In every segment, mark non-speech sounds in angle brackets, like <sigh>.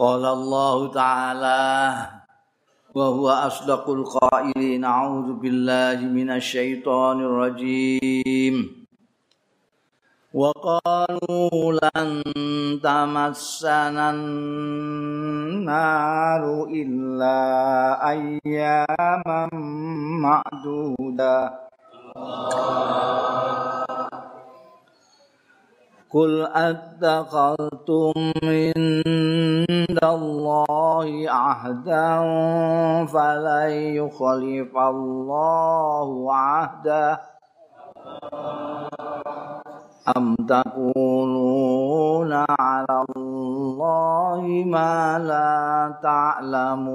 قال الله تعالى وهو أصدق القائلين أعوذ بالله من الشيطان الرجيم. وقالوا لن تمسنا النار إلا أياما معدودة. قل أتخذتم عند الله عهدا فلن يخلف الله عهده أم تقولون على الله ما لا تعلمون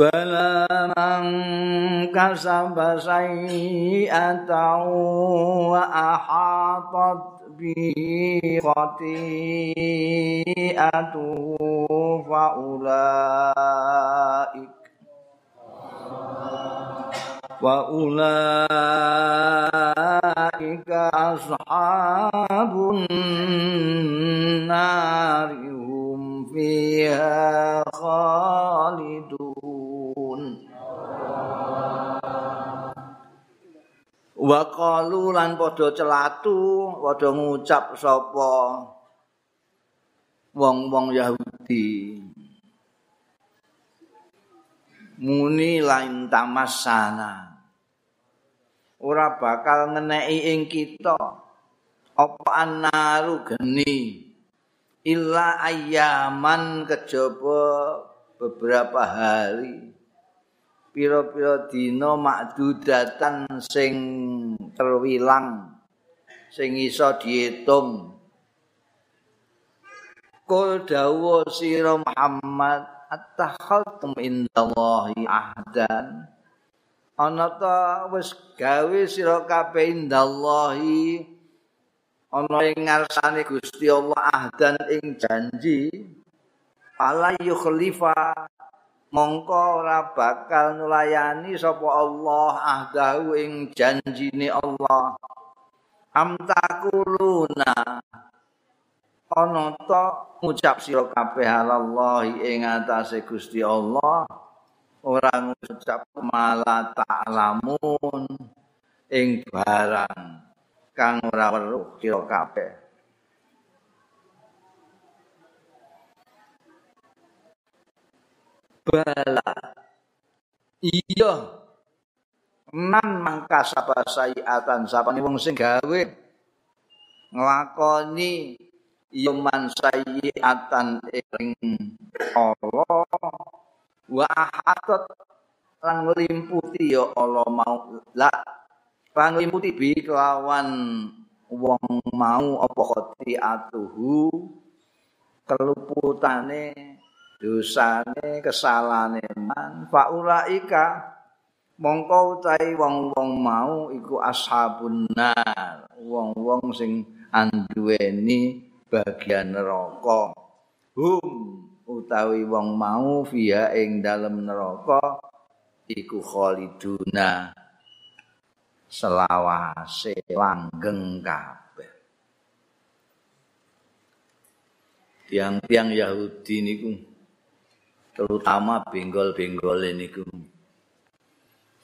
بلى من كسب سيئة وأحاطت به خطيئته فأولئك وأولئك أصحاب النار هم فيها خالدون Waqalu lan padha celatu, padha ngucap sapa wong-wong Yahudi. Muni lain tamasana. ora bakal ngeneki ing kita apa annaru geni illa ayaman kejaba beberapa hari pira-pira dina makdudatan sing terwilang sing iso diitung. Kul dawa sira Muhammad attakhadtum indallahi ahdan? Ana ta wis gawe sira kabeh indallahi ana ing ngarsane Gusti Allah ahdan ing janji ala yukhlifa mongko ora bakal nulayani sapa Allah ahdahu ing janjine Allah. Am takuluna. Ana ta ngucap sira kabeh Allah ing atase Gusti Allah. Orang ngucap malah ta'lamun ing barang kang ora weruh kira kabeh bala. Iya. Man mangka sapa sayiatan sapa wong sing gawe. Nglakoni iya man sayiatan ing Allah. Wa ahatat lan nglimputi ya Allah mau. La lan nglimputi bi kelawan wong mau apa khoti atuhu. Keluputane dosane kesalahane man faulaika mongko utahe wong-wong mau iku ashabun nar wong-wong sing anduweni bagian neraka. Hum utawi wong mau via ing dalem neraka iku khaliduna selawase langgeng kabeh. Tiang-tiang Yahudi niku terutama benggol-benggol niku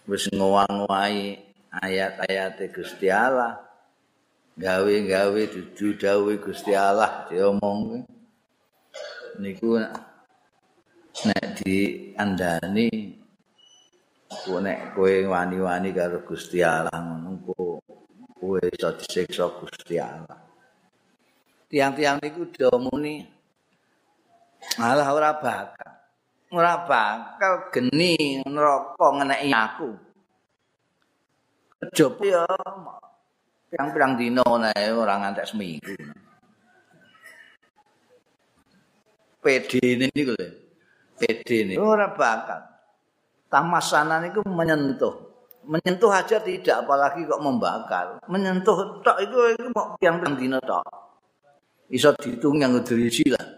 wis ngowang-ngowahi ayat-ayat Gusti Allah. Gawe-gawe dudu dawuh Gusti Allah diomong niku nek di andani ku nek kowe wani-wani karo Gusti Allah ngono kowe iso disiksa Gusti Allah. Tiang-tiang niku domuni malah ora bakal ora bakal geni neraka ngeneki aku kejaba ya pirang-pirang dina nek ora ngantek seminggu PD niku lho. PD ini ora bakal. Tamasana niku menyentuh. Menyentuh aja tidak apalagi kok membakar. Menyentuh tok itu itu mau yang dina tok. Iso dihitung yang dirisi lah.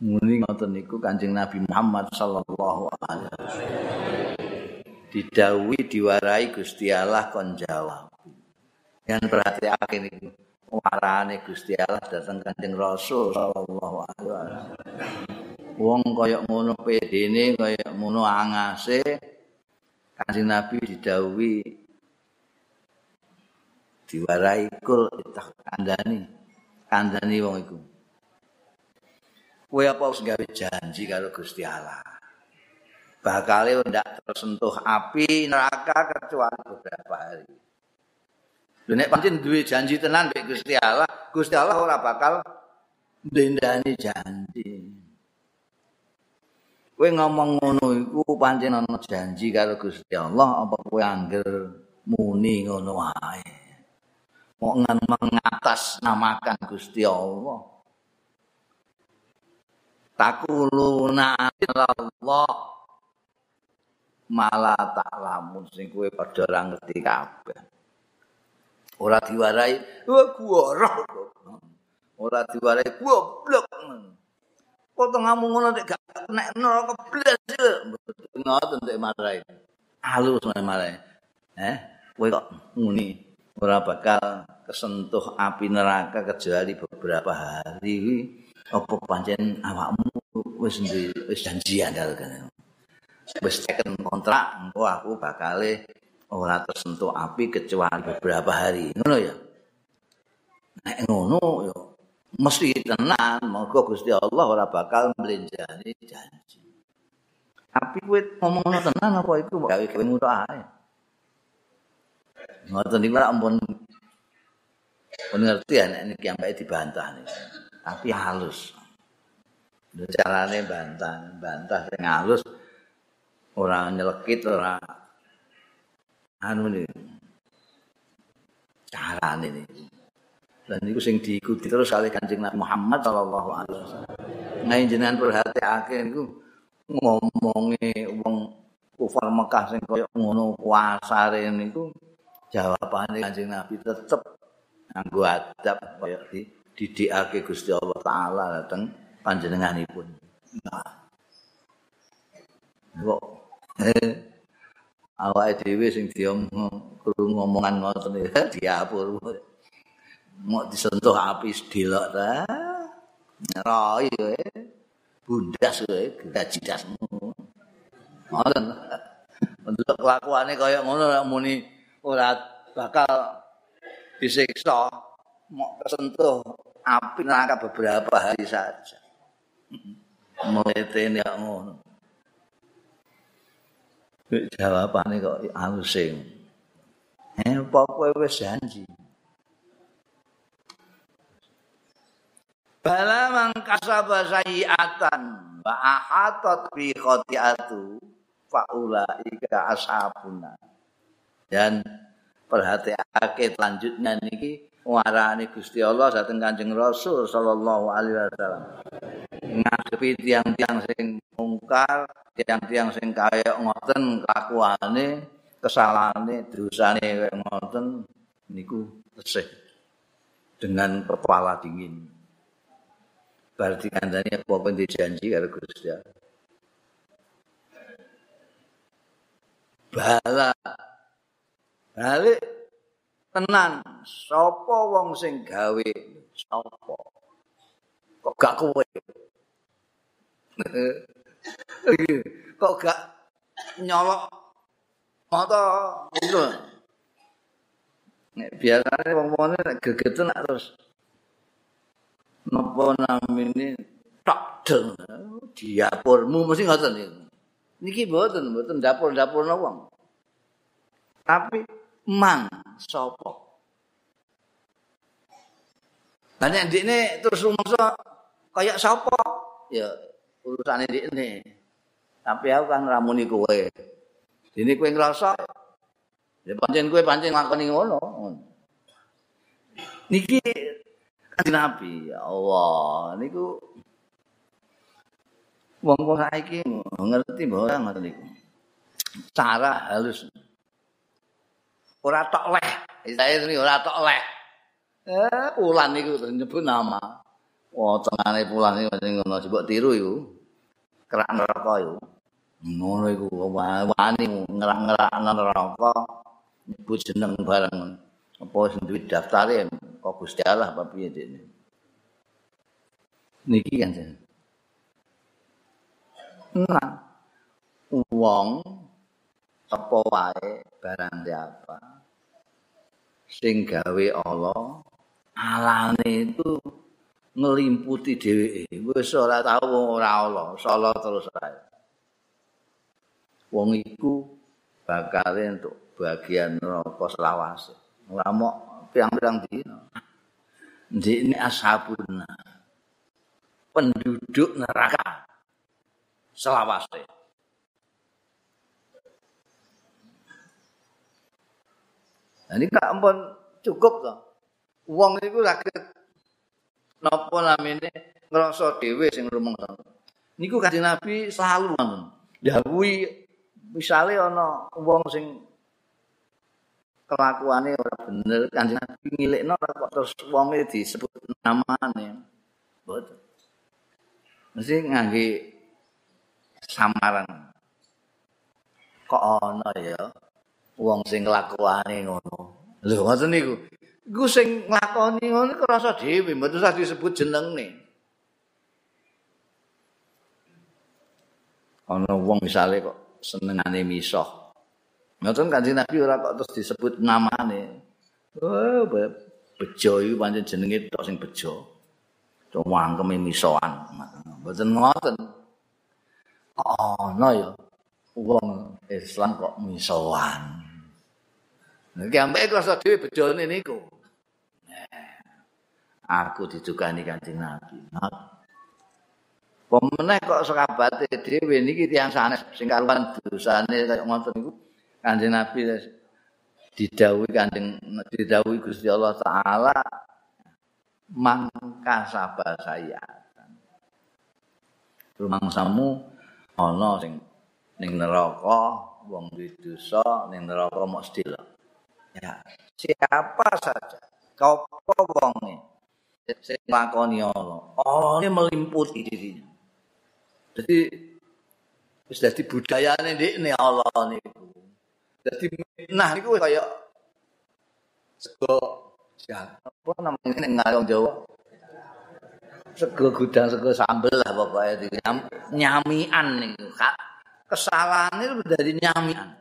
Muni ngoten niku Kanjeng Nabi Muhammad sallallahu alaihi wasallam. didawi diwarai Gusti Allah kon jawab. Yang perhatiake niku warane Gusti Allah dateng Kanjeng Rasul sallallahu alaihi wasallam. Wong kaya ngono pedene kaya ngono angase Kanjeng Nabi didhawuhi diwarai kul kandhani kandhani wong iku. Kowe apa wis gawe janji karo Gusti Allah? Bakale ndak tersentuh api neraka kecuali beberapa hari. Lha nek pancen duwe janji tenan mek Gusti Allah, Gusti Allah ora bakal ndendani janji. Kowe ngomong ngono iku pancen ana janji karo Gusti Allah apa kowe angger muni ngono wae. Mau mengatas namakan Gusti Allah. Takuluna Allah. Malah tak lamun sing kowe padha ora ngerti kabeh. Ora diwarai gua ora diwarai goblok potong ngamu ngono nek gak nek neraka blas ngoten nek marai. Halus marai. Eh kowe kok muni ora bakal kesentuh api neraka kecuali beberapa hari apa pancen awakmu wis wis janjian karo kan. Wis teken kontrak engko aku bakale ora tersentuh api kecuali beberapa hari. Ngono ya. Nek ngono ya mesti tenan monggo Gusti Allah ora bakal mlenjani janji. Tapi kowe ngomong tenan apa iku gawe gawe ngono ae. Ngoten iki ampun pun ngerti ya nek iki ambek dibantah nih. Tapi halus. carane bantah bantah sing halus ora nyelekit ora anu ni. Carane ni. Dan itu sing diikuti terus oleh kanjeng Nabi Muhammad Shallallahu Alaihi Wasallam. Ngai jenengan perhatiake niku ngomongi wong kufar Mekah sing koyo ngono kuasare niku jawabane kanjeng Nabi tetep nganggo adab koyo di didikake Gusti Allah taala dateng panjenenganipun. Nah. Kok eh awake dhewe sing diomong krungu ngomongan ngoten iki <laughs> diapur. Mau disentuh api sedelok ta. Nyerai kowe. Bundas kowe gaji dasmu. Ngoten. Untuk kelakuane kaya ngono muni ora bakal disiksa mau kesentuh api neraka beberapa hari saja. Mulai ya ngono. Jawabane kok alusing. Eh, apa kowe wis janji? Bala man kasaba sayiatan wa ahatat bi khati'atu fa ulaika ashabuna. Dan perhatiake selanjutnya niki warane Gusti Allah dhateng Kanjeng Rasul sallallahu alaihi wasallam. Ngadepi tiang-tiang sing mungkar, tiang-tiang sing kaya ngoten kelakuane, kesalahane, dosane kaya ngoten niku tesih dengan kepala dingin. Berarti kandani apa pun dijanji karo Gusti Allah. Bala. Balik tenan. Sapa wong sing gawe sapa? Kok gak kowe? <laughs> Kok gak nyolok mata ngono nek biasane wong-wong nek gegeten nek terus napa namine? Tak deng diapurmu mesti ngoten niki mboten mboten dapur-dapur wong. Tapi man sapa Lah nek ndekne terus rumangsa kaya sapa? Ya urusane ndekne. Tapi aku kan ramuni kowe. Dene kowe ngrasa ya pancen kowe pancen ngakoni ngono. Niki kan Nabi ya Allah niku wong-wong saiki ngerti ngoten niku. Cara halus ora tok leh. Saya ini ora tok leh. Eh, pulan iku nyebut nama. Wah, tengane pulan iki sing ngono mbok tiru iku. Kerak neraka iku. ngono iku wani ngerak-ngerak neraka nyebut jeneng bareng apa sing duwe daftare kok Gusti Allah piye dene niki kan nah wong apa wae barang apa? Sing gawe Allah alane itu ngelimputi dheweke. Wis ora tau ora Allah sala terus ae. Wong iku bakal entuk bagian neraka selawase. Mok pirang-pirang dina. Ndekne ashabuna penduduk neraka selawase Ini gak ampun cukup toh. Wong iku lagi napa namine ngrasa dhewe sing rumangsa. Niku kanjeng Nabi selalu ngoten. Dawuhi misale ana wong sing kelakuane ora bener kanjeng Nabi ngilekno kok terus wonge disebut namane. Mboten. Mesti ngangge samaran. Kok ana ya wong sing kelakuane ngono. Lho ngoten niku. Iku sing nglakoni ngono krasa dhewe, mboten usah disebut jenenge. Ana wong misale kok senengane misoh. Ngoten Kanjeng Nabi ora kok terus disebut namane. Oh, bejo iku pancen jenenge tok sing bejo. Cuma angkeme misoan. Mboten ngoten. Ana ya wong Islam kok misoan. Nek ambek rasa dhewe bejone niku. aku didukani Kanjeng Nabi. Pemeneh kok sekabate dhewe niki tiyang sanes sing karuan dosane kaya ngoten niku Kanjeng Nabi didhawuhi Kanjeng didhawuhi Gusti Allah taala mangka sabar saya. Rumangsamu ana sing ning neraka wong duwe dosa ning neraka mok sedhela. Ya, siapa saja kau wong sing lakoni. Allah ini melimputi dirinya. Jadi wis dadi budayane ndekne Allah niku. Dadi nah niku kaya sego apa namanya ning ngarang Jawa. Sego gudang sego sambel lah pokoknya Nyam, nyamian niku. Kesalahan itu dari nyamian.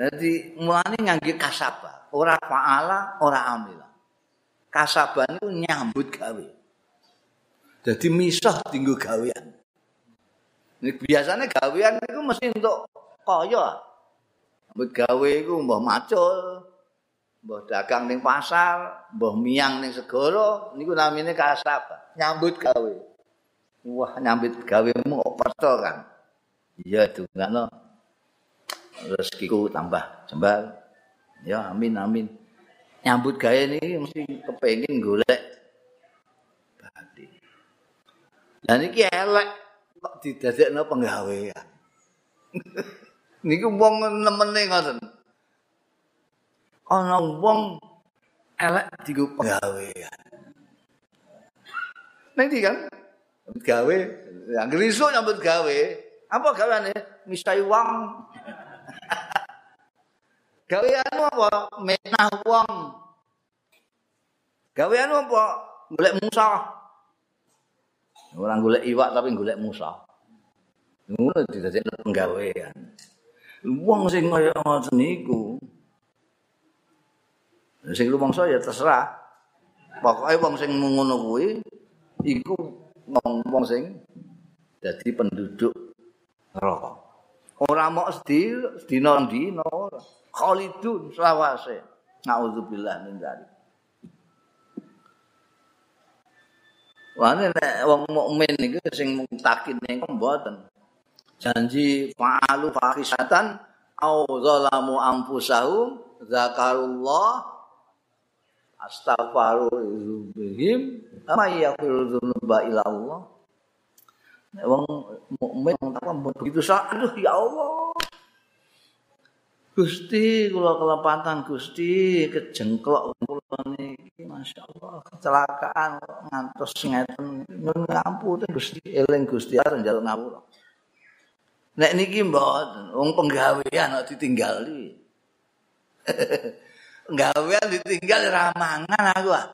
Jadi mulane ngangge kasaba, ora faala, ora amila. kasaban itu nyambut gawe. Jadi misah tinggu gawean. Ini biasanya gawean itu mesti untuk kaya. Nyambut gawe itu mbah macul, mbah dagang ning pasar, mbah miang ning segoro, ini namanya kasab. Nyambut gawe. Wah nyambut gawe mu kan. Iya itu enggak. Rezekiku tambah jembal. Ya amin amin. nyambut gawe ini mesti kepengin golek berarti. Dan ini elek kok didadekno penggawean. <laughs> Niku wong nemene ngoten. Ana wong elek digo penggawean. Nanti kan gawe, yang gelisuk nyambut gawe. Apa gaweane? Misai wong. Gaweanmu apa? Menah wong. Gaweanmu apa? Golek musa. Orang golek iwak tapi golek musa. Ngono didadekno penggawean. Wong sing kaya ngoten niku. Sing rumangsa ya terserah. Pokoke wong sing ngono kuwi iku wong sing dadi penduduk neraka. Ora mok sedina-dina ora. Khalidun selawase. Naudzubillah min dzalik. Wane nek wong mukmin iku sing mutakin ning mboten? Janji fa'alu fahisatan au zalamu anfusahum zakarullah astaghfiru bihim ama yaghfiru dzunuba ila Allah wong mukmin tak begitu sak aduh ya Allah Gusti kula kelepatan Gusti kejengklok kula niki masyaallah kecelakaan ngantos ngeten nyuwun ngampun Gusti eling Gusti arep njaluk ngapura Nek niki mboten, wong penggawean kok ditinggali. <laughs> penggawean ditinggal ra mangan aku ah.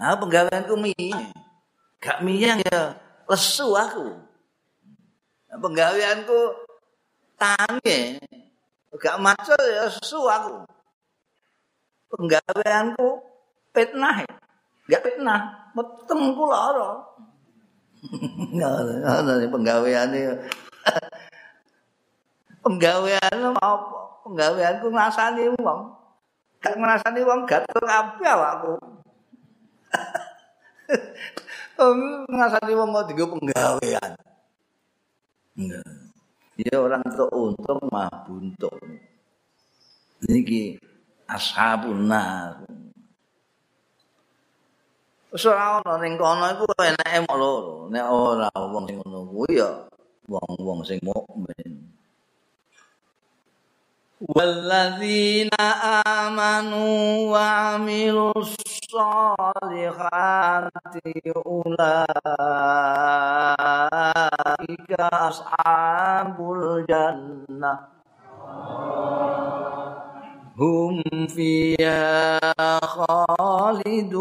Nah, penggaweanku mie. Gak mie ya lesu aku. Nah, penggaweanku tangi. Gak maco ya lesu aku. Penggaweanku fitnah. Gak fitnah, meteng kula ora. <laughs> Ngono penggaweane <laughs> penggawean apa? Penggaweanku ngrasani wong. Gak ngrasani wong gatel kabeh awakku. <laughs> ngrasani wong kok digo penggawean. Ya orang untuk untung mah buntung. Niki ashabun nar. Ora ana ning kono iku enake mok loro. Nek ora wong sing ngono kuwi ya wong-wong sing mukmin. Walladzina amanu wa amilus solihati ulaika ashabul jannah hum fiha khalidun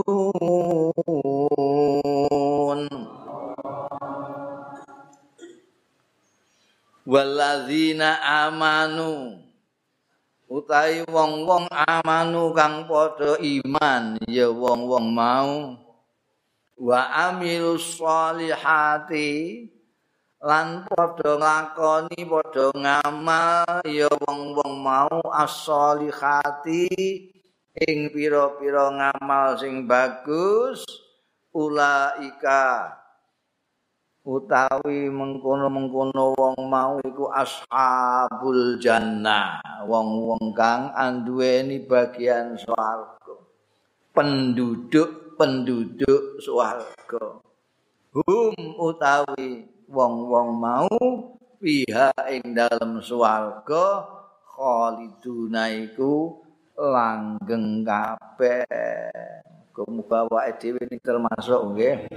walladzina utahi wong-wong amanu kang padha iman. Ya wong-wong mau. Wa amilus solihati lan padha nglakoni padha ngamal. Ya wong-wong mau as-solihati ing pira-pira ngamal sing bagus. Ulaika utawi mengkono-mengkono wong mau iku ashabul jannah wong-wong kang anduweni bagian swarga. Penduduk-penduduk swarga. Hum utawi wong-wong mau piha ing dalem swarga khaliduna iku langgeng kabeh. Kumuga wae dhewe termasuk nggih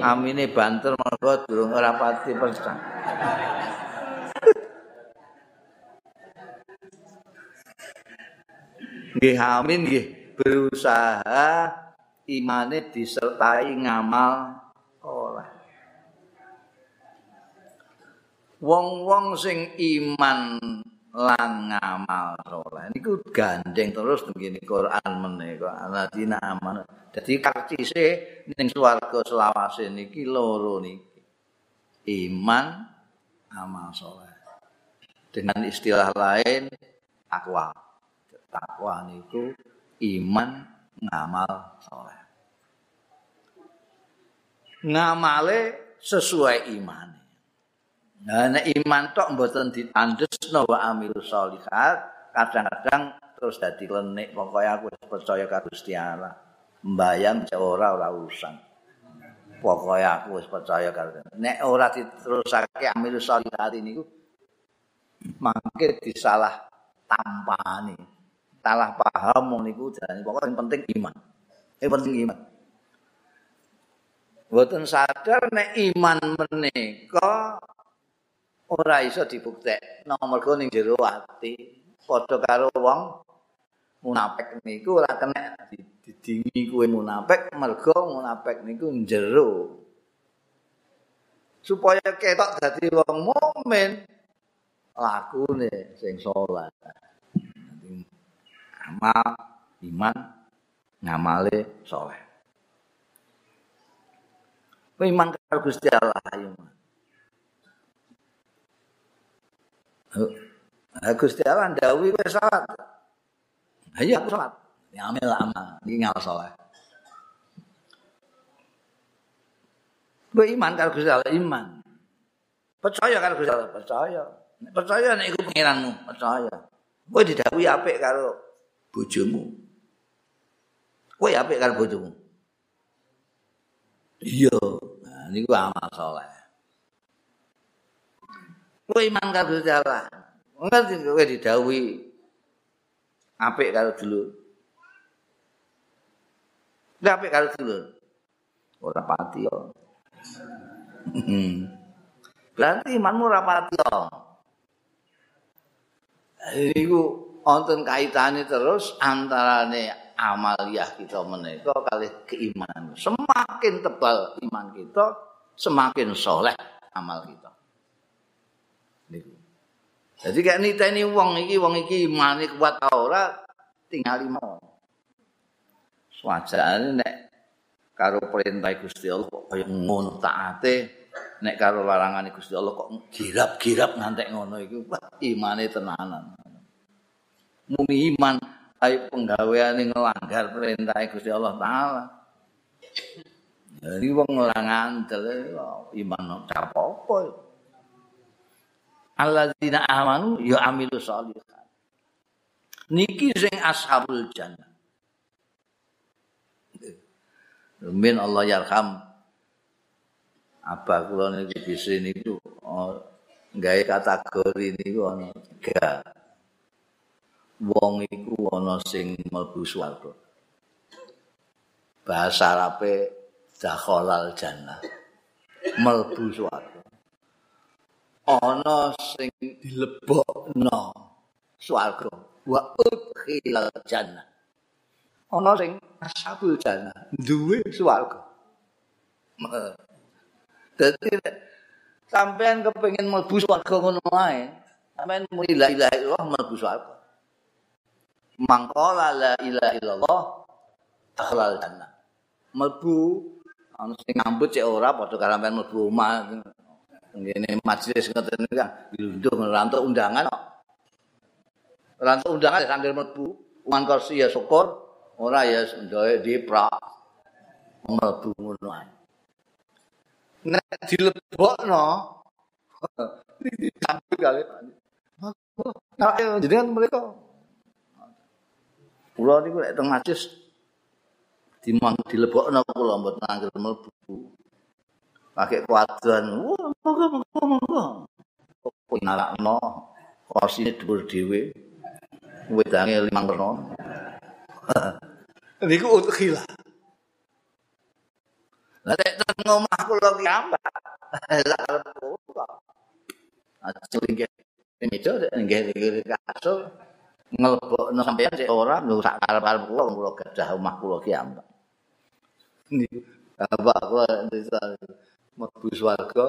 amine banter mergo durung ora pati percaya nggih amin nggih. Berusaha imane disertai ngamal oleh. Wong-wong sing iman lan ngamal saleh niku gandeng terus ngene Quran menika aladina aman. Dadi karcise ning swarga selawase niki loro niki. Iman amal saleh dengan istilah lain takwa. Takwa niku iman ngamal saleh ngamale sesuai iman Nah, nek iman tok mboten ditandesno wa amilus sholihat, kadang-kadang terus dadi klenik pokoke aku percaya karo Gusti Allah. Mbayang ora ora urusan. Pokoke aku wis percaya karo Nek ora diterusake amilus sholihat niku mangke disalah tampani. Salah paham niku jane pokoke sing penting iman. Sing penting iman. Boten sadar nek iman menika ora iso dibuktek nomor ning jero ati. Padha karo wong munafik niku ora kena didingi kuwe munafik mergo munafik niku jero supaya ketok dadi wong mukmin lakune sing saleh. Amal iman ngamale saleh. Iman karo Gusti Allah iman Ha Gusti Allah ndawuhi kowe salat. Iya aku salat. Ya amel amal, iki ngal salat. Kowe iman karo Gusti Allah, iman. Percaya karo Gusti Allah, percaya. Nek percaya nek iku pangeranmu, percaya. Kowe didhawuhi apik karo bojomu. Kowe apik karo bojomu. Iya, nah niku amal saleh. Kowe iman karo Gusti Allah. Ngerti kowe didhawuhi apik karo dulur. Nek apik karo dulur. Ora pati yo. <laughs> Berarti imanmu rapati Iku wonten kaitane terus antarane amaliyah kita menika kali keimanan. Semakin tebal iman kita, semakin soleh amal kita. Jadi kayak niteni wong iki wong iki imane kuat ora tinggal iman. Swajane nek karo perintah Gusti Allah kok kaya ngono taate nek karo larangan Gusti Allah kok girap-girap ngantek ngono iku imane tenanan. Muni iman ayo penggawean ngelanggar perintah Gusti Allah taala. Jadi wong ngelangan iman apa-apa. Alladzina amanu ya amilu sholihat. Niki sing ashabul jannah. Min Allah yarham apa kula niku bisa niku oh, gawe kategori niku ana tiga. Wong iku ana sing mlebu swarga. Bahasa Arabe dakhalal jannah. Mlebu swarga. Ana sing dilebokno swarga. Wa udkhilal jannah ana sing ashabul jannah duwe swarga. Dadi sampean kepengin mlebu swarga ngono wae sampean muni la ilaha illallah mlebu swarga. Mangkola la ilaha illallah akhlal jannah. Mlebu ana sing ngambut cek ora padha karo sampean mlebu omah ngene majelis ngoten kan dilundung rantuk undangan kok. Rantuk undangan sambil mlebu uang kursi ya syukur ora ya ndoe diprak mlebu ngono ae. Nek dilebokno disambut kali Nah, jadi mereka Kula niku nek teng majlis dimang dilebokno kula mboten angger mlebu. Pakai kuadran wah monggo monggo monggo. Kok nalakno kosine dhuwur dhewe wedange limang reno <laughs> niku untuk khila lah nek teng omah kula ki ambak lah arep kok ajeng nggih meja nggih kasur ngelebokno sampeyan sik ora lho sak karep-karep kula kula gadah omah kula ki ambak niku. Apa kula mlebu swarga.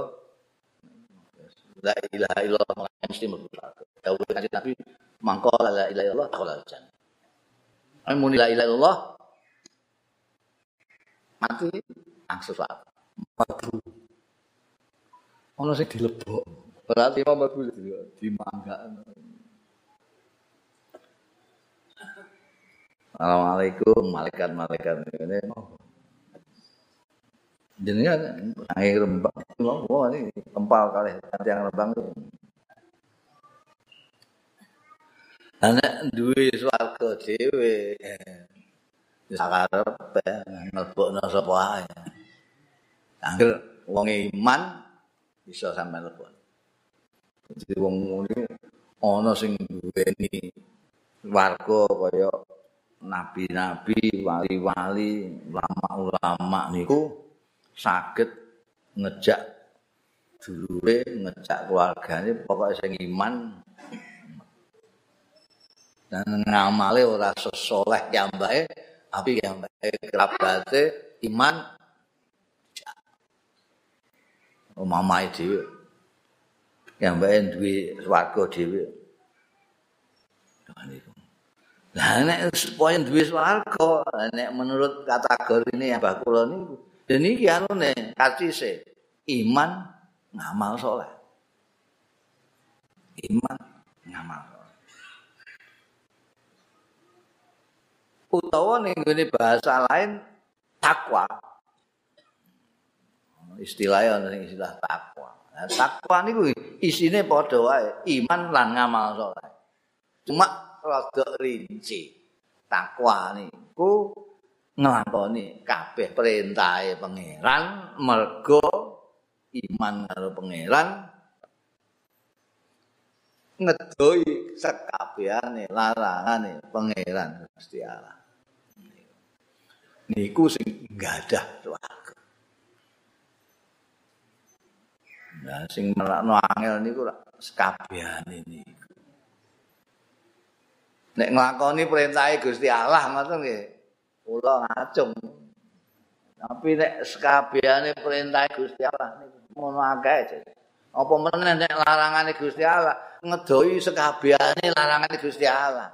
La ilaha illallah mesti mlebu swarga. Dawuh kanjeng Nabi mangko la ilaha illallah takhalal jannah. Amun la ilaha illallah mati langsung swarga. Mlebu ono sing dilebok. Berarti mau mlebu dimanggakno Assalamualaikum malaikat-malaikat ini jenengan air rembang. Wah ini tempal kali yang rembang itu. Anak duwe swarga dhewe sakarep mlebokno sapa ae angger wong iman bisa sampe lebon jadi wong ngene ana sing duweni warga kaya nabi-nabi wali-wali ulama-ulama niku saged ngejak dulure ngejak keluargane pokoke sing iman. Dan ngamale ora sesoleh yambake tapi yambake kerabate iman. Omamae dhewe. Yambake duwe swarga dhewe. Lah nek supaya duwe swarga, nek menurut kategori ini yang bakula niku Dan ini anu nih. Iman ngamal soleh. Iman ngamal. Utawa nih ini bahasa lain, takwa. Istilahnya nih istilah takwa. Nah, takwa ini isinya pada wae. Iman lan ngamal soleh. Cuma rada rinci. Takwa nih. Ku nglakoni kabeh perintahe pangeran mergo iman karo pangeran ngedoi sekabehane larangane pangeran Gusti Allah niku sing gadah swarga Nah, sing melakno angel niku sekabehane niku. Nek nglakoni perintahe Gusti Allah ngoten nggih. Kula ngacung. Tapi nek sekabehane perintahe Gusti Allah niku ngono akeh. Apa meneh nek larangane Gusti Allah ngedoi sekabehane larangane Gusti Allah.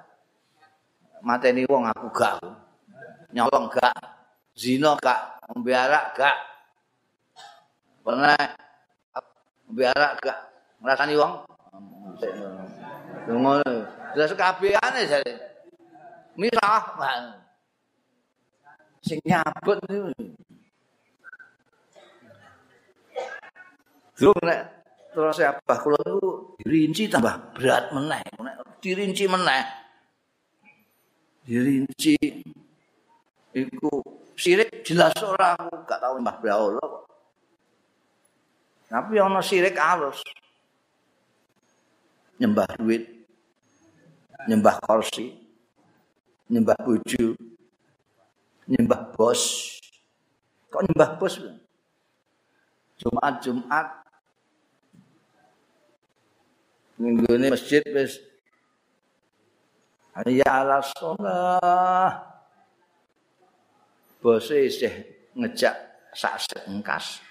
Mateni wong aku gak. Nyolong gak. Zina gak, mbiarak gak. Pernah biara gak ngrasani wong ngono terus kabehane jare misah sing nyabut niku Durung nek terus abah kula niku dirinci tambah berat meneh nek dirinci meneh dirinci iku sirik jelas ora aku gak tau mbah brahala kok Tapi ana sirik alus. Nyembah duit. Nyembah kursi. Nyembah bojo. Nyembah bos. Kok nyembah bos? Jumat-Jumat Minggu ini masjid wis Ya ala sholah Bose isih ngejak sak engkas.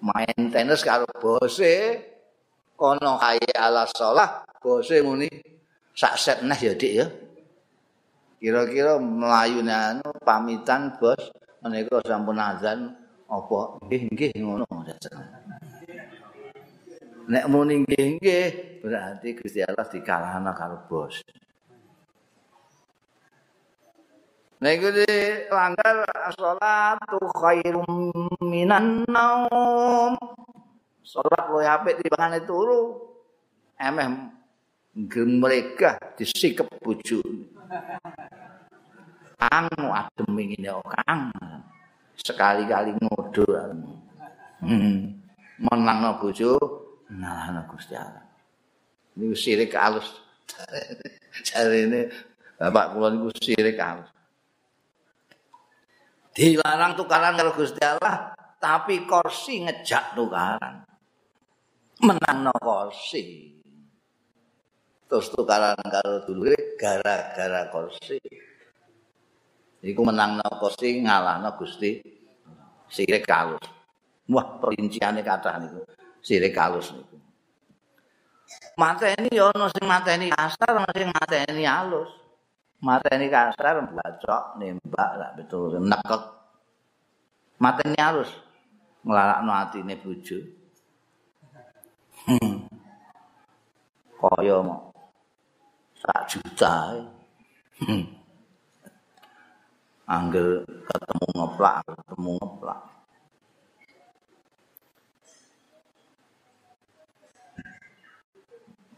main tenis karo bose kono kaya ala sholah bose muni sak set neh ya dik ya kira-kira melayu anu pamitan bos menika sampun azan apa nggih nggih ngono nek muni nggih nggih berarti Gusti Allah dikalahna karo bos itu di langgar sholatu khairum minan naum. Sholat lo yapik di bangan itu turu. Emeh mereka disikap buju. Kang adem ini oh kang. Sekali-kali ngodur. Hmm. Menang. Nah, no Gusti Allah. Ini sirik halus. Cari <laughs> Bapak kula niku sirik halus. dilarang tukaran karo Gusti Allah tapi kursi ngejak tukaran menang no kursi terus tukaran karo dulu gara-gara kursi. Iku menang no kursi ngalah no Gusti sirik kalus. Wah perinciannya kata niku. Sirik kalus niku. Mata ini ya ono sing mata ini kasar ono sing mata ini halus mateni kasar bacok nembak lak betul nekek mateni halus nglarakno atine bojo. Hmm. kaya sak juta. Hmm. anggel ketemu ngeplak ketemu ngeplak.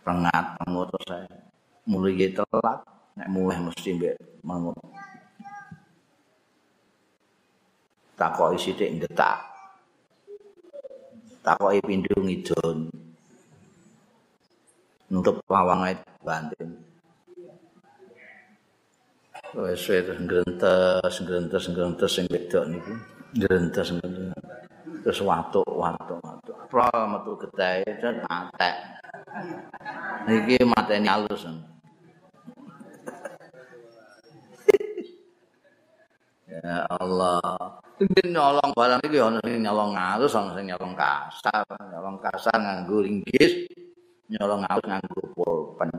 Rengat ngono saya. Mulai telat nek muweh mesti mbek mangun takoki sithik ngetak takoki pindho ngidon nutup lawange banting wis ngrentes ngrentes ngrentes sing wedok niku ngrentes terus watuk watuk watuk pro metu gedhe dan matek iki mateni alus <laughs> Ya Allah. Ini nyolong barang ini ada yang nyolong ngalus, ada yang nyolong kasar. Nyolong kasar nganggu ringgis, nyolong ngalus nganggu pulpen.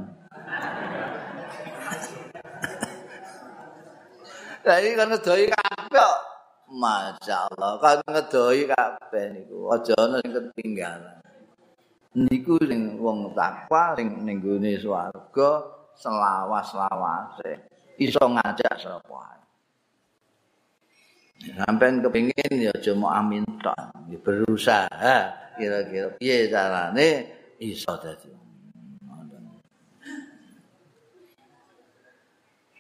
Jadi kan ngedoi kabeh Masya Allah, kan ngedoi kabeh niku. Aja ana sing ketinggalan. Niku sing wong takwa sing ning gone swarga selawas-lawase iso ngajak sapa Sampai kepingin ya cuma amin tok, berusaha kira-kira piye carane iso dadi.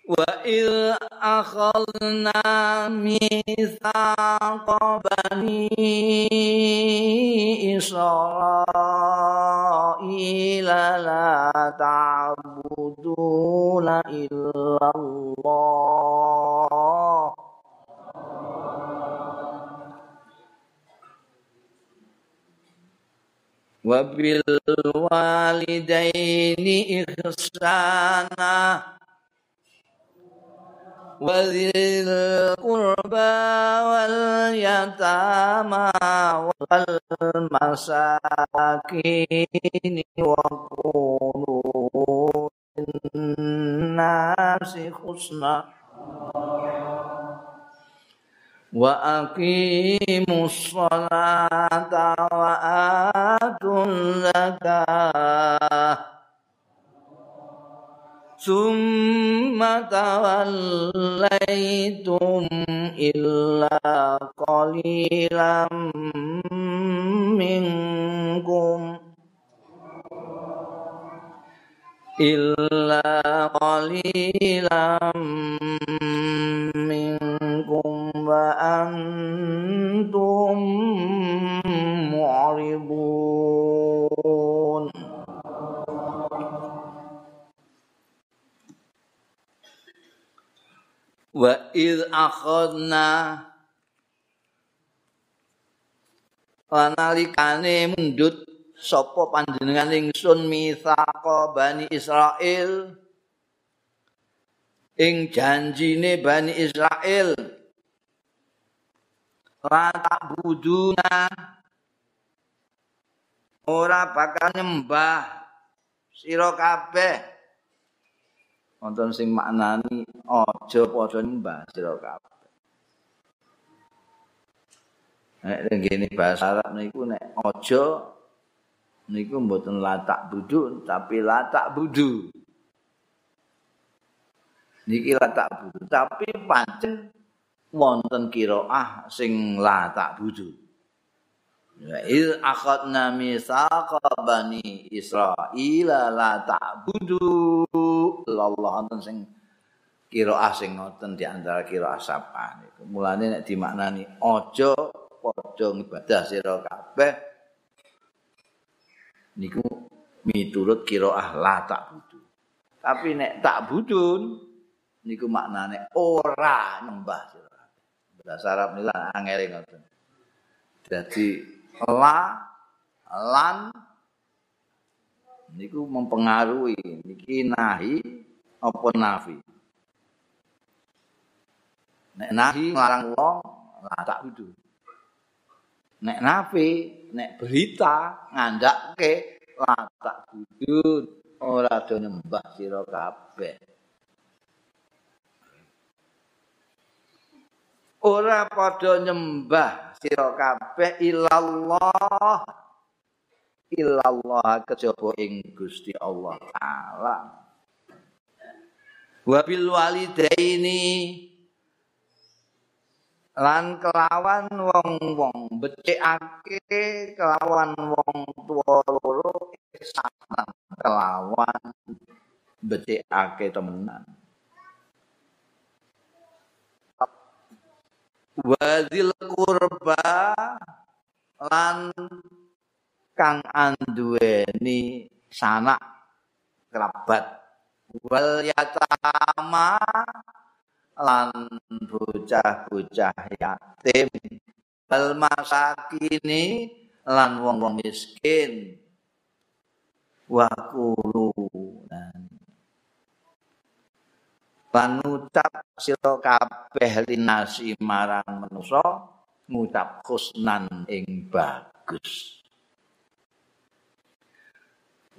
Wa il akhadna mitsaqa bani Israila la ta'buduna illallah wa bil walidaini ihsana وذي القربى واليتامى والمساكين وقولوا للناس حسنا وأقيموا الصلاة وآتوا الزكاة ثم توليتم إلا قليلا منكم إلا قليلا منكم وأنتم معرضون wa id akhadna analikane mundut sapa panjenengan ingsun mitsaqa bani Israil? Ing janjine bani Israil. La buduna ora bakal nyembah sira kabeh wonten sing maknani aja padha nyembah sira kabeh. Nek ngene bahasa Arab niku nek aja niku mboten latak budu tapi latak budu. Niki latak budu tapi pancen wonten kiraah sing latak budu. Ya il akhadna mitsaqa bani Israil la ta'budu Allah wonten sing kira sing ngoten di antara kira sapa niku. Mulane nek dimaknani aja padha ngibadah sira kabeh niku miturut kira la ta'budu. Tapi nek tak budun niku maknane ora nyembah sira. Bahasa Arab niku angel ngoten. Jadi la lan niku mempengaruhi. Niki nahi apa nafi? Nek nahi nglarang wong lah tak kudu. Nek nafi nek berita ngandake lah tak kudu. Ora do nyembah sira kabeh. Ora padha nyembah sira kabeh illallah illallah kejaba ing Gusti Allah taala. Wa bil walidaini lan kelawan wong-wong becikake kelawan wong tuwa loro sanan kelawan becikake temenan. Wazil kurba lan kang anduweni sanak kerabat. Wal yatama lan bocah-bocah yatim. Wal masakini lan wong-wong miskin. Wa kulu lan ngucap sira kabeh linasi marang manusa ngucap husnan ing bagus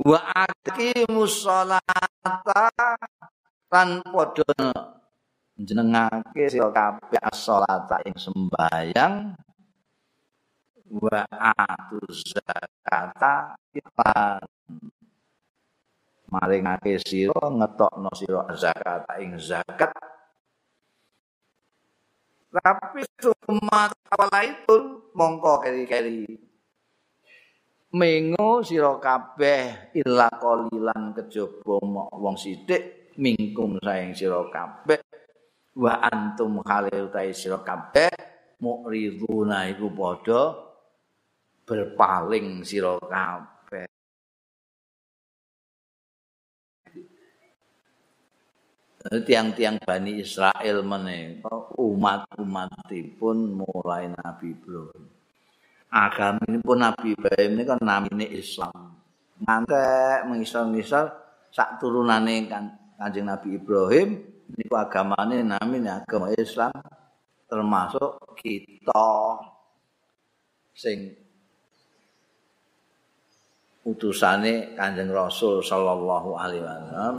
wa aqimus sholata lan padha jenengake sira kabeh as-sholata ing sembayang. Wa atuz zakata lan maringake sira ngetokno sira zakat ing zakat. Tapi cuma kala itu mongko keri-keri mengo sira kabeh illa qalilan kejaba wong sithik mingkum saing sira kabeh wa antum khalil ta sira kabeh mukriduna iku padha berpaling sira kabeh tiang-tiang Bani Israel menika umat-umatipun mulai Nabi Ibrahim. Agama Nabi Ibrahim ini namanya Islam. Ngantek mengisal-ngisal sak turunane kan Kanjeng Nabi Ibrahim niku agamane namanya agama Islam termasuk kita sing utusane Kanjeng Rasul sallallahu alaihi wasallam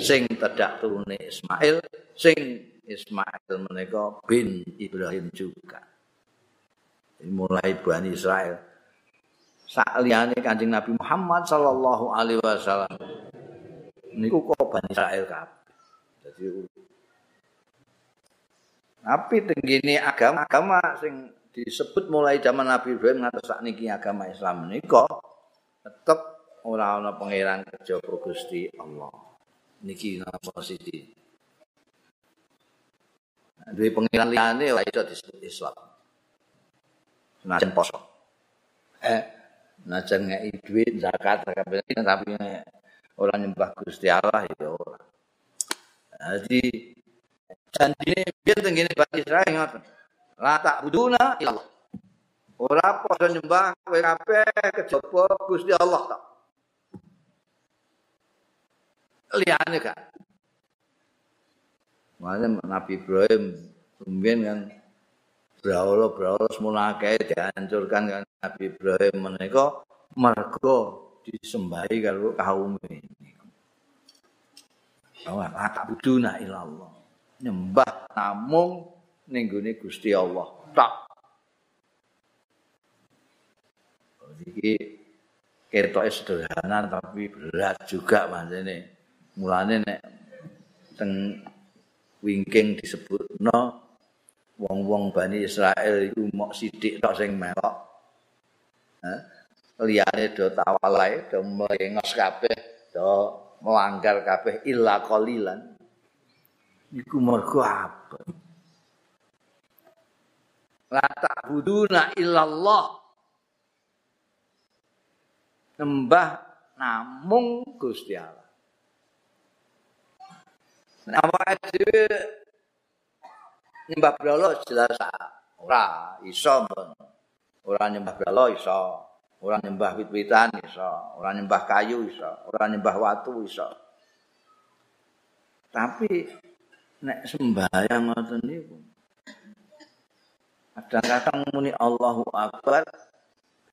sing tedak turune Ismail sing Ismail menika bin Ibrahim juga mulai Bani Israel sak liyane Kanjeng Nabi Muhammad sallallahu alaihi wasallam niku kok Bani Israel kabeh dadi tapi tenggini agama-agama sing disebut mulai zaman Nabi Ibrahim ngantos sakniki agama Islam menika tetep ora ana pangeran kejaba Gusti Allah. Niki napa siji. Duwe pangeran liyane ora iso disebut Islam. Senajan poso. Eh, najan ngeki duit zakat tapi ora nyembah Gusti Allah ya ora. Jadi janjine biyen tengene Bani Israil ngoten. La tak buduna ilallah. Ora padha nyembah kowe kabeh Gusti Allah tok. Liyane kan. Mane Nabi Ibrahim rumiyin kan brahala-brahala semula akeh dihancurkan kan Nabi Ibrahim menika mergo disembahi karo kaum ini. Buduna ilallah. Nyembah namung ning Gusti Allah. Tak iki ketoke sederhana tapi berat juga maksudnya mulane nek teng wingking disebutno wong-wong Bani Israel iku mok sithik tok sing melok. Ha liyane do tawalai do melengos kabeh do melanggar kabeh illa qalilan. Iku mergo apa la ta'buduna illallah. Nyembah namung Gusti Allah. Dhewe nyembah brala jelas ora iso ora nyembah brala iso. Ora nyembah wit-witan iso. Ora nyembah kayu iso. Ora nyembah watu iso. Tapi nek sembahyang ngoten niku kadang-kadang muni Allahu Akbar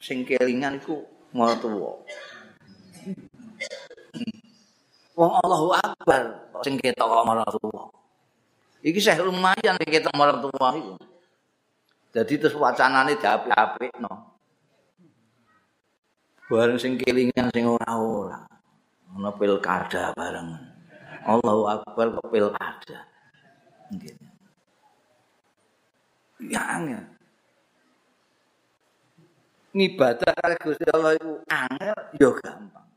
sing kelingan iku martuwa. Wong Allahu Akbar sing ketok martuwa. Iki sih lumayan sing ketok martuwa iku. Jadi terus wacanane diapik-apikno. Bareng sing kelingan sing ora-ora. Ana pilkada bareng. Allahu Akbar kok pilkada. Nggih. Ya, ya. ngibadah kali Gusti Allah iku angel ya gampang.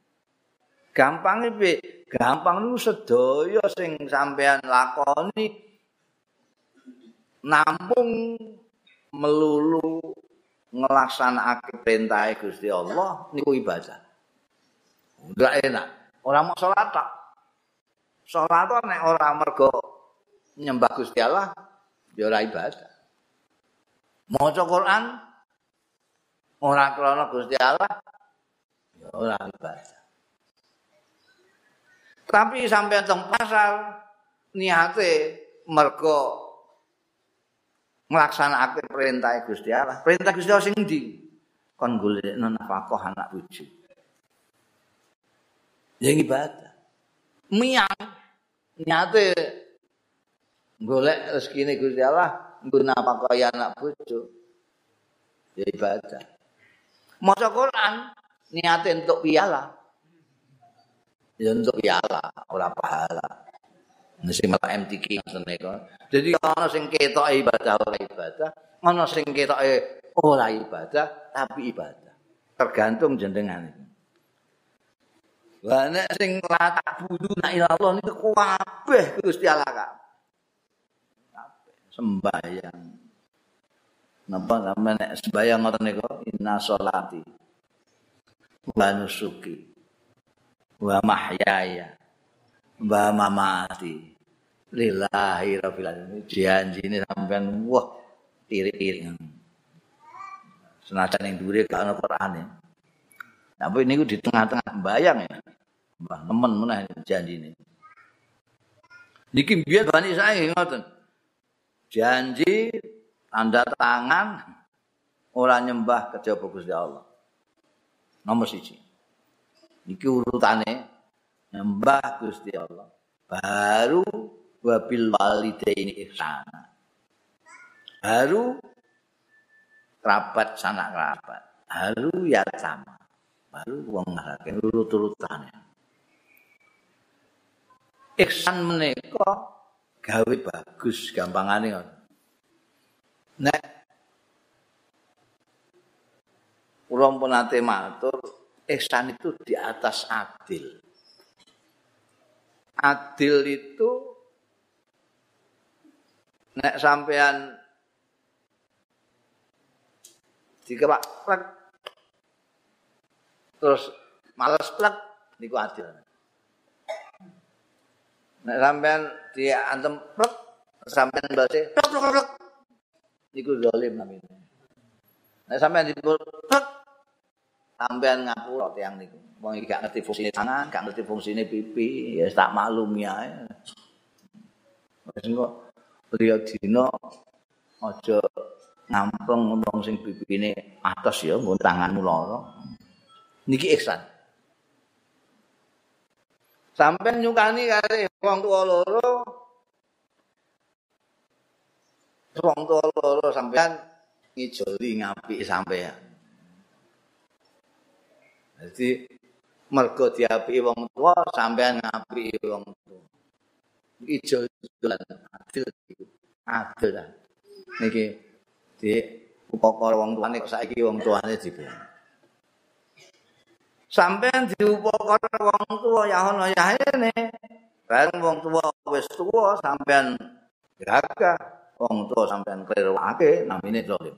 Gampang iki gampang niku sedaya sing sampean lakoni namung melulu ngelaksanakake perintah Gusti Allah niku ibadah. Enggak enak. Ora mau salat tok. Salat nek ora mergo nyembah Gusti Allah ya ora ibadah. Maca Quran ora krana Gusti Allah ya ora ibadah. Tapi sampai teng pasar niate mergo nglaksanakake perintah Gusti Allah. Perintah Gusti Allah sing ndi? Kon golekno nafkah anak bojo. Ya ibadah. Miang niate golek rezekine Gusti Allah nggo nafkah anak bojo. Ya ibadah. maca Quran niate untuk piala. Ya untuk piala, ora pahala. Mesti malah MTQ ngoten Jadi ana sing ketok ibadah ora ibadah, ana sing ketok ora ibadah tapi ibadah. Tergantung jenengan iki. Lah nek sing latak budu nak ilallah niku kabeh Gusti Allah kabeh. Sembayang. napa namanya sembahyang ngoten niku inna sholati wa nusuki wa mahyaya wa mamati lillahi rabbil alamin janji ini sampean wah tirik-tirik Senajan ning dhuwure gak ana Qur'ane. Tapi niku di tengah-tengah bayang ya. Mbah nemen meneh janjine. Niki biyen bani saya ngoten. Janji tanda tangan ora nyembah kejaba Gusti Allah. Nomor siji. Niki urutane nyembah Gusti Allah. Baru wabil walidaini ihsana. Baru kerabat sanak kerabat. Baru ya sama. Baru wong ngarake urut-urutane. ihsan menika gawe bagus gampangane ngono. Nek kula pun ate matur ihsan itu di atas adil. Adil itu nek sampean dikebak plek terus males plek niku adil. Nek sampean diantem plek sampean base plek plek plek niku zalim namine. Nek sampean dipul plek sampean ngapura tiyang niku. Wong iki gak ngerti fungsine tangan, gak ngerti fungsine pipi, ya tak maklum ya. Wis liya dina aja ngampung wong sing pipine atos ya nggon tanganmu lara. Niki ihsan. Sampai nyukani kare wong tua loro. Wong tua loro sampean ngijoli ngapi sampean. Jadi mergo diapi wong tua sampean ngapi wong tua. Ijol jolan adil adil. Niki di upakara wong tuane saiki wong tuane dibuang. sampean diupakara wong tuwa ya ana ya ne bareng wong tuwa wis tuwa sampean gagah wong tuwa sampean klirwake namine zalim.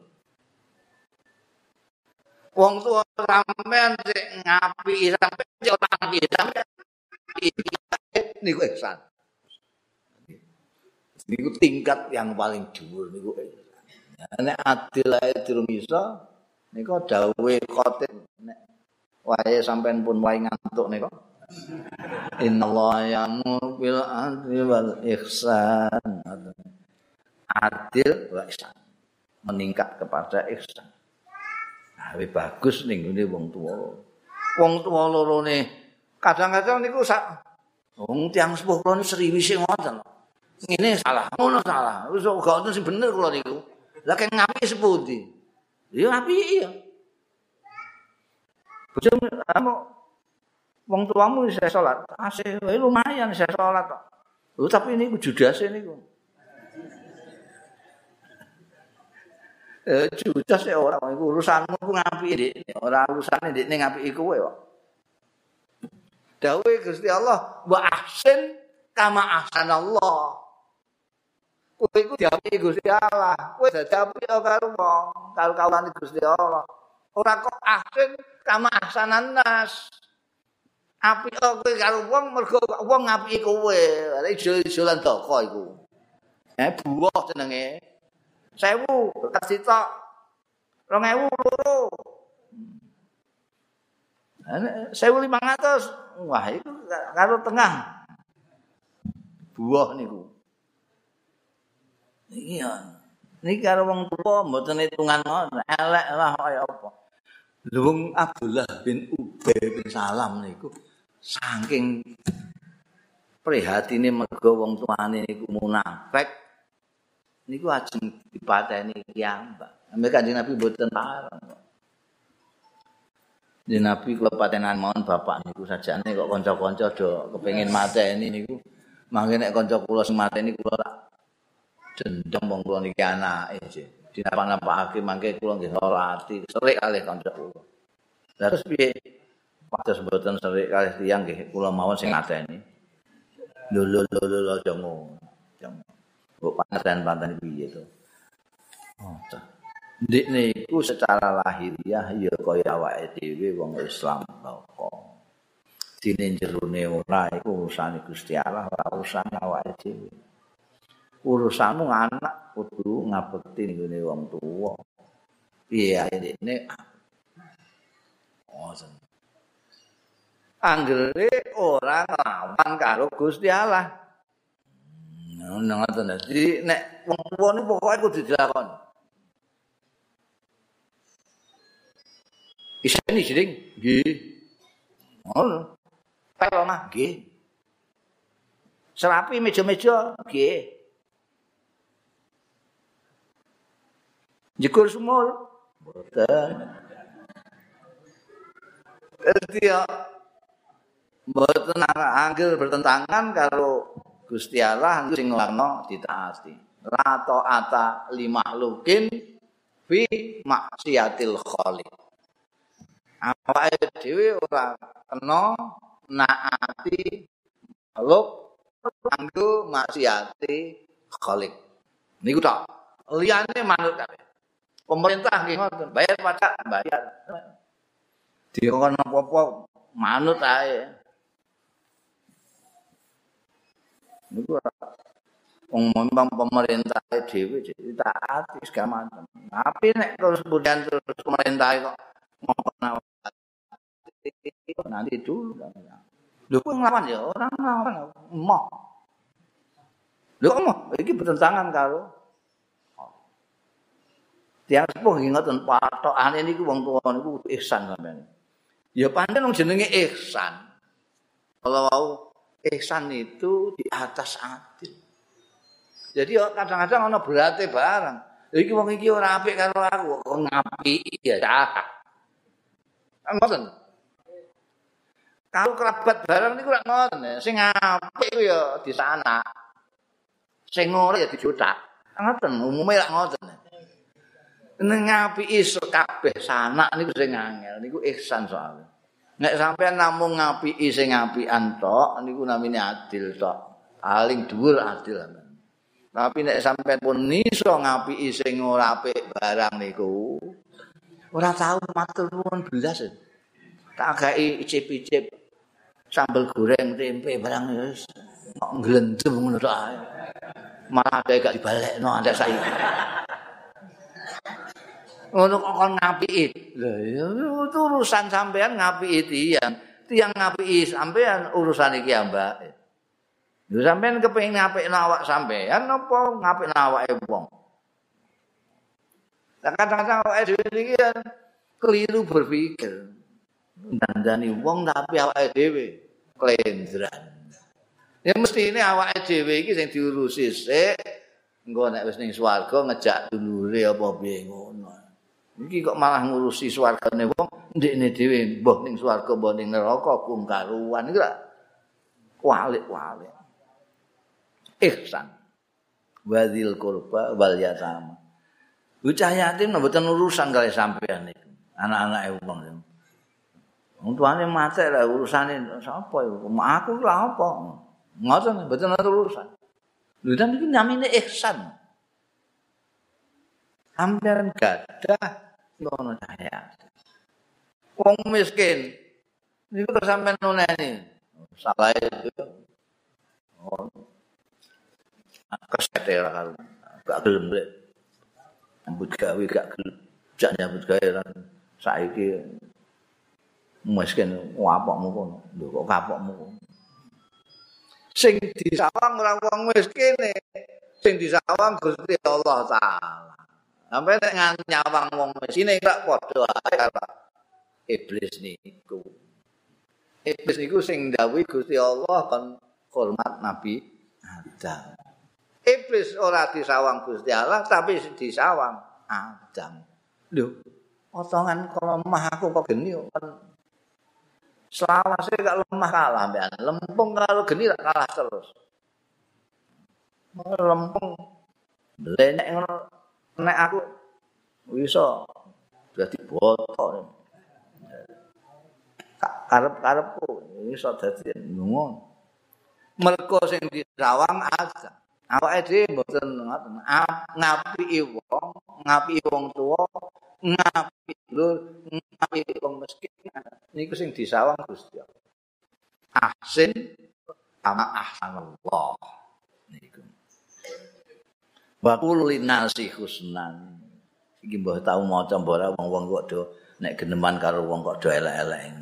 Wong tuwa sampean sik ngapi sampean yo ngapi sampean niku ihsan niku tingkat yang paling dhuwur niku. Nek adil ae durung iso niku dawuhe khotim nek wae sampean pun wae ngantuk nika innallaha ya'muru bil adli wal ihsan. Adil wa ihsan. Meningkat kepada ihsan. Nah bagus ning ngene wong tuwa. Wong tuwa loro ne kadang-kadang niku sak wong tiyang sepuh kula seriwi sing ngoten ngene salah ngono salah wis gak ono sing bener kula niku lah keng ngapi sepundi ya ngapi iya Bojomu kamu wong tuamu saya salat, asih wae lumayan saya salat kok. Lho tapi ini judas ini kok. Eh judas ya ora iku urusanmu ku ngapi dik, ora urusane dik ning ngapi kowe kok. Dawe Gusti Allah, wa ahsin kama ahsanallah. Kowe iku diapi Gusti Allah, kowe dadi api karo wong, karo kawulane Gusti Allah. Ora kok ahsin kama ahsanan nas. Api kowe karo wong mergo wong ngapi kowe. Ijo-ijolan toko iku. Eh buah jenenge. 1000 kasih tok. 2000 loro. Sewu lima ratus, wah itu karo tengah buah niku. Iya, ini karo wong tua, mboten hitungan elek lah kaya apa. Luwung Abdullah bin Ubay bin Salam niku saking prihatine mergo wong tuane niku munafik niku ajeng dipateni kiambak. Ambil kanjeng Nabi mboten parang. Di Nabi kula patenan mohon bapak niku sajane kok kanca-kanca do kepengin mateni niku. Mangke nek kanca kula sing mateni kula tak dendam kula niki anake. dinapa-napakake mangke kula nggih lara ati serik kalih kanca kula. Lah terus piye? Padahal mboten serik kalih tiyang nggih kula mawon sing ngateni. Lho lho lho lho aja ngono. Kok panten-panten piye to? Oh, Dik niku secara lahiriah ya kaya awake dhewe wong Islam kok. Dine jerone ora iku urusane Gusti Allah, ora urusane awake dhewe. Urusanmu anak kudu ngabekti ning wong tuwa. Iya ini. Oh, Anggere orang lawan karo Gusti Allah. Ngono ngoten. Dadi nek wong tuwa niku pokoke kudu dilakoni. Iseni sing nggih. Ngono. Pel mah nggih. Serapi meja-meja nggih. Jekur sumur. Boten. Dadi ya mboten anggil bertentangan karo Gusti Allah sing nglakno ditaati. La ta'ata lima lukin fi maksiatil khaliq. Awake dhewe ora kena naati makhluk kanggo maksiati khaliq. Niku tok. Liyane manut kabeh. Pemerintah ngoten, bayar pajak, bayar. Dikon apa-apa manut ae. niku wong memang pemerintah dhewe jadi taati segala macam. Tapi nek terus kemudian terus pemerintah kok ngomong nanti dulu kan. Lho kok nglawan ya orang nglawan emoh. Lho emoh iki bertentangan karo Tiang sepuh ngoten patokane niku wong tuwa niku ihsan sampean. Ya pancen wong jenenge ihsan. Kalau ihsan itu di atas adil. Jadi kadang-kadang ana berate barang. Iki wong iki ora apik karo aku, kok ngapi ya cah. Ngoten. Kalau kerabat barang niku ora ngoten, sing apik ku ya di sana. Sing ora ya dijutak. Ngoten, umume ora ngoten. Nek ngapi iso kabeh sanak niku sing angel, niku ihsan soalnya. Nek sampean namung ngapiki sing ngapian tok niku namine adil tok. Paling dhuwur adil. Tapi nek sampean pun iso ngapiki sing ora apik barang niku ora tau matur nuwun belas. Tak gawe icip-icip sambel goreng tempe barang wis kok glendem ngono tok. Malah gak dibalekno antek saiki. Ngono kok kon ngapiki. Lah ya urusan sampean ngapiki tiyang. Tiyang ngapiki sampean urusan iki Mbak. Lho sampean kepengin ngapikno awak sampean apa ngapikno awake wong? Lah kadang-kadang awake dhewe iki keliru berpikir. Dandani wong tapi awake dhewe klendran. Ya mesti ini awake dhewe iki sing diurusi sik. Engko nek wis ning swarga ngejak dulure apa piye ngono. Iki kok malah ngurusi swargane wong, ndekne dhewe mbah ning swarga mbah ning neraka kum karuan iki lak walik-walik. Ihsan. Wadil kurba wal yatama. Bocah yatim mboten urusan kali sampean iki. Anak-anake wong. Wong tuane mati lah urusane sapa iku? Aku lha apa? Ngoten mboten urusan. Lha iki namine ihsan. Sampeyan gadah ngono saya. Wong miskin niku terus sampean nuneni. Salah itu. Oh. Kesetera kan. Gak gelem lek. Ambut gawe gak gelem. Jak nyambut gawe kan. Saiki miskin ngapokmu kono. Lho kok kapokmu. Sing disawang ora wong miskin sing disawang Gusti Allah taala. Sampai nek nyawang wong mesine gak padha karo iblis niku. Iblis niku sing dawuhi Gusti Allah kon hormat Nabi Adam. Iblis ora disawang Gusti Allah tapi disawang Adam. Lho, potongan kalau lemah aku kok geni kan selawase gak lemah kalah mbekan. Lempung kalau geni kalah terus. Lempung lenek nek aku iso dadi botok. Karep-karepku iso dadi ngono mergo sing disawang aja. Awake dhewe mboten ngoten. Ngapiki wong ngapiki wong tuwa ngapiki lur ngapiki wong miskin. Niku sing disawang Gusti ahsin ama ahsanallah wa qul linasi husnan iki mbah tau maca mbora wong-wong kok do nek geneman karo wong kok do elek-elek.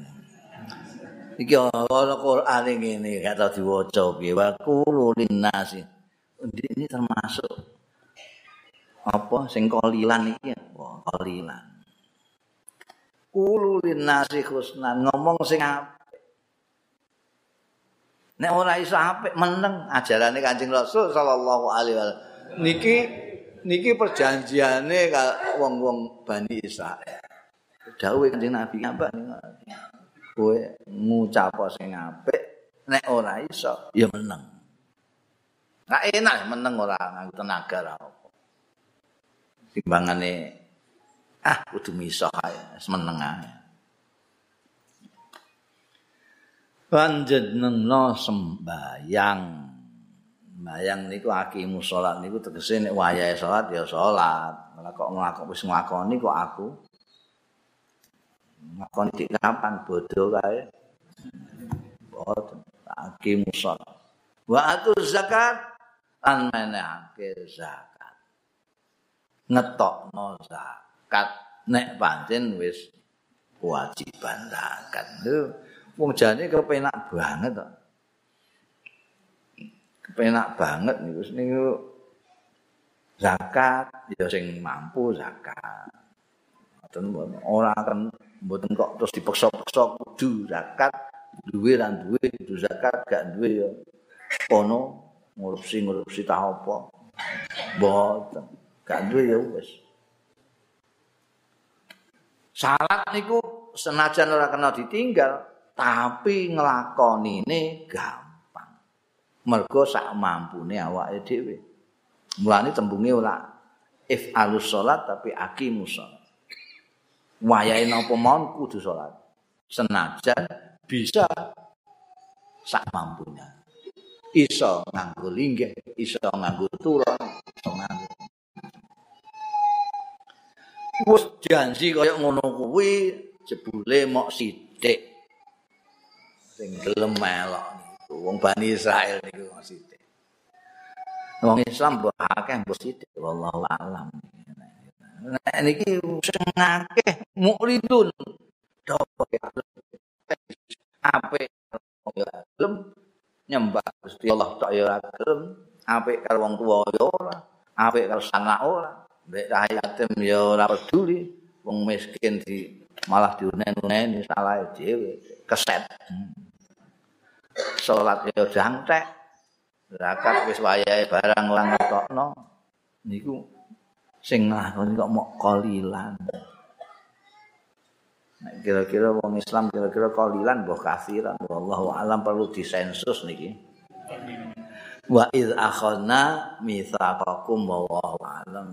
Iki ana Quran ngene gak tau diwaca piye wa qulu linnasi. Ini termasuk apa sing kolilan iki wah kolilan. Qulu linnasi husnan ngomong sing apik. Nek ora iso apik meneng ajarane Kanjeng Rasul sallallahu alaihi wasallam. Niki niki perjanjiane wong-wong Bani Israil. Dawuh kanjeng Nabi apa kowe ngucap sing apik nek ora iso ya meneng. Nah enak meneng ora nganggo tenaga ra apa. Timbangane ah kudu miso ae meneng ae. Panjenengan sembayang Bayang niku akimu salat niku tegese nek wayahe salat ya salat. Malah kok nglakon wis nglakoni kok aku. Nglakoni dik kapan bodho kae. Boten akimu salat. Wa atu zakat lan menehake zakat. Ngetokno zakat nek pancen wis kewajiban zakat. Lho, wong jane kepenak banget kok. Penak banget niku niku zakat ya sing mampu zakat. Mboten ora akan mboten kok terus dipaksa-paksa kudu zakat, duwe lan duwe kudu zakat, gak duwe ya kono ngurusi-ngurusi ta apa. Mboten, gak duwe ya wis. Salat niku senajan ora kena ditinggal, tapi nglakonine gampang. Mergo sak mampune awake dhewe. Mulane tembunge ora if alus salat tapi aqimus salat. Wayahe napa mawon kudu salat. Senajan bisa sak mampunya. Iso nganggo linggih, iso nganggo turun, iso nganggo. Wes janji kaya ngono kuwi jebule mok sithik. Sing gelem melok. Wong Bani Israel niku sithik. Wong Islam mbok akeh mbok sithik wallahu alam. Nek niki sing akeh mukridun. Apik gelem nyembah Gusti Allah tok ya ora gelem. Apik karo wong tuwa ya ora. Apik karo sanak ora. Nek yatim ya ora peduli. Wong miskin di malah diunen-unen salah dhewe keset. Hmm. Salat ya jangtek zakat wis wayahe barang lan ngetokno. Niku sing ngakoni kok mok kolilan. Nek kira-kira wong Islam kira-kira kolilan mbah kafiran. Wallahu alam perlu disensus niki. Wa iz akhadna mitsaqakum wallahu alam